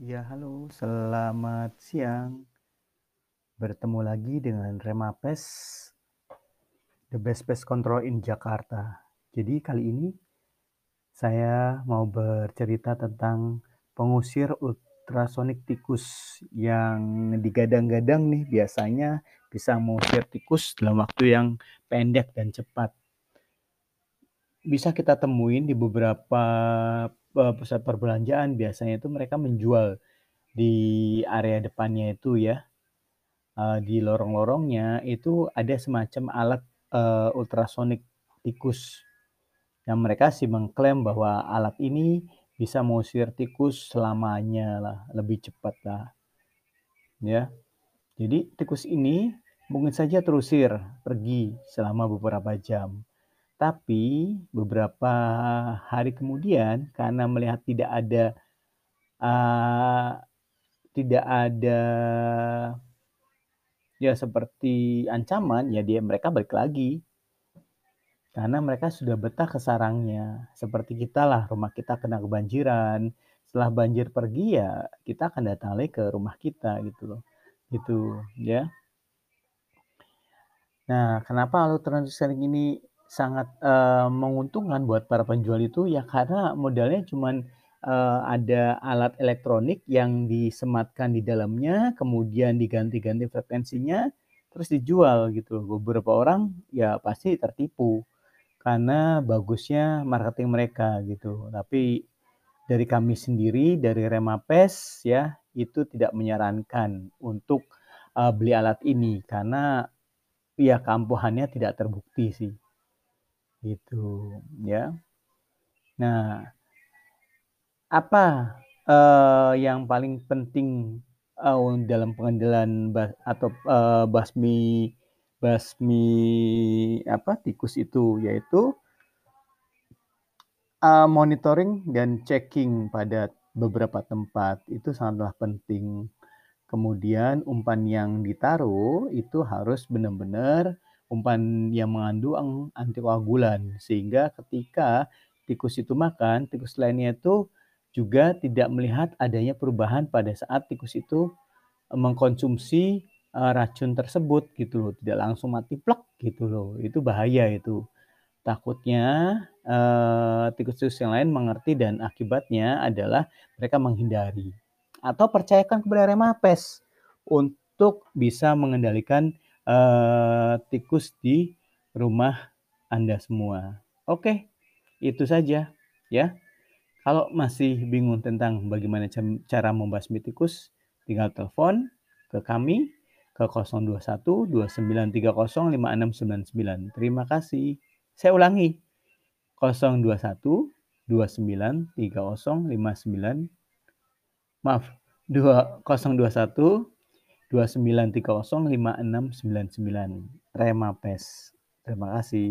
Ya, halo, selamat siang. Bertemu lagi dengan Remapes, the best pest control in Jakarta. Jadi kali ini saya mau bercerita tentang pengusir ultrasonik tikus yang digadang-gadang nih biasanya bisa mengusir tikus dalam waktu yang pendek dan cepat. Bisa kita temuin di beberapa eh, pusat perbelanjaan biasanya itu mereka menjual di area depannya itu ya. Uh, di lorong-lorongnya itu ada semacam alat uh, ultrasonik tikus yang mereka sih mengklaim bahwa alat ini bisa mengusir tikus selamanya lah lebih cepat lah. Ya jadi tikus ini mungkin saja terusir pergi selama beberapa jam tapi beberapa hari kemudian karena melihat tidak ada uh, tidak ada ya seperti ancaman, ya dia mereka balik lagi. Karena mereka sudah betah ke sarangnya. Seperti kita lah, rumah kita kena kebanjiran. Setelah banjir pergi ya kita akan datang lagi ke rumah kita gitu loh. Gitu ya. Nah, kenapa alat transaksi ini sangat uh, menguntungkan buat para penjual itu ya karena modalnya cuman uh, ada alat elektronik yang disematkan di dalamnya, kemudian diganti-ganti frekuensinya, terus dijual gitu. Beberapa orang ya pasti tertipu karena bagusnya marketing mereka gitu. Tapi dari kami sendiri dari Remapes ya itu tidak menyarankan untuk uh, beli alat ini karena ya keampuhannya tidak terbukti sih. Gitu ya. Nah, apa, uh, yang paling penting, uh, dalam pengendalian ba atau, uh, basmi basmi apa, tikus itu, yaitu uh, monitoring dan checking pada beberapa tempat, itu sangatlah penting. Kemudian umpan yang ditaruh itu harus benar-benar umpan yang mengandung antikoagulan, sehingga ketika tikus itu makan, tikus lainnya itu juga tidak melihat adanya perubahan pada saat tikus itu e, mengkonsumsi e, racun tersebut gitu loh, tidak langsung mati plek gitu loh. Itu bahaya itu. Takutnya uh, tikus-tikus yang lain mengerti dan akibatnya adalah mereka menghindari. Atau percayakan kepada remapes untuk bisa mengendalikan uh, tikus di rumah Anda semua. Oke, itu saja ya. Kalau masih bingung tentang bagaimana cara membasmi tikus, tinggal telepon ke kami ke 021 2930 5699. Terima kasih. Saya ulangi. 021 2930 59 maaf 2 021 2930 5699 Remapes. Terima kasih.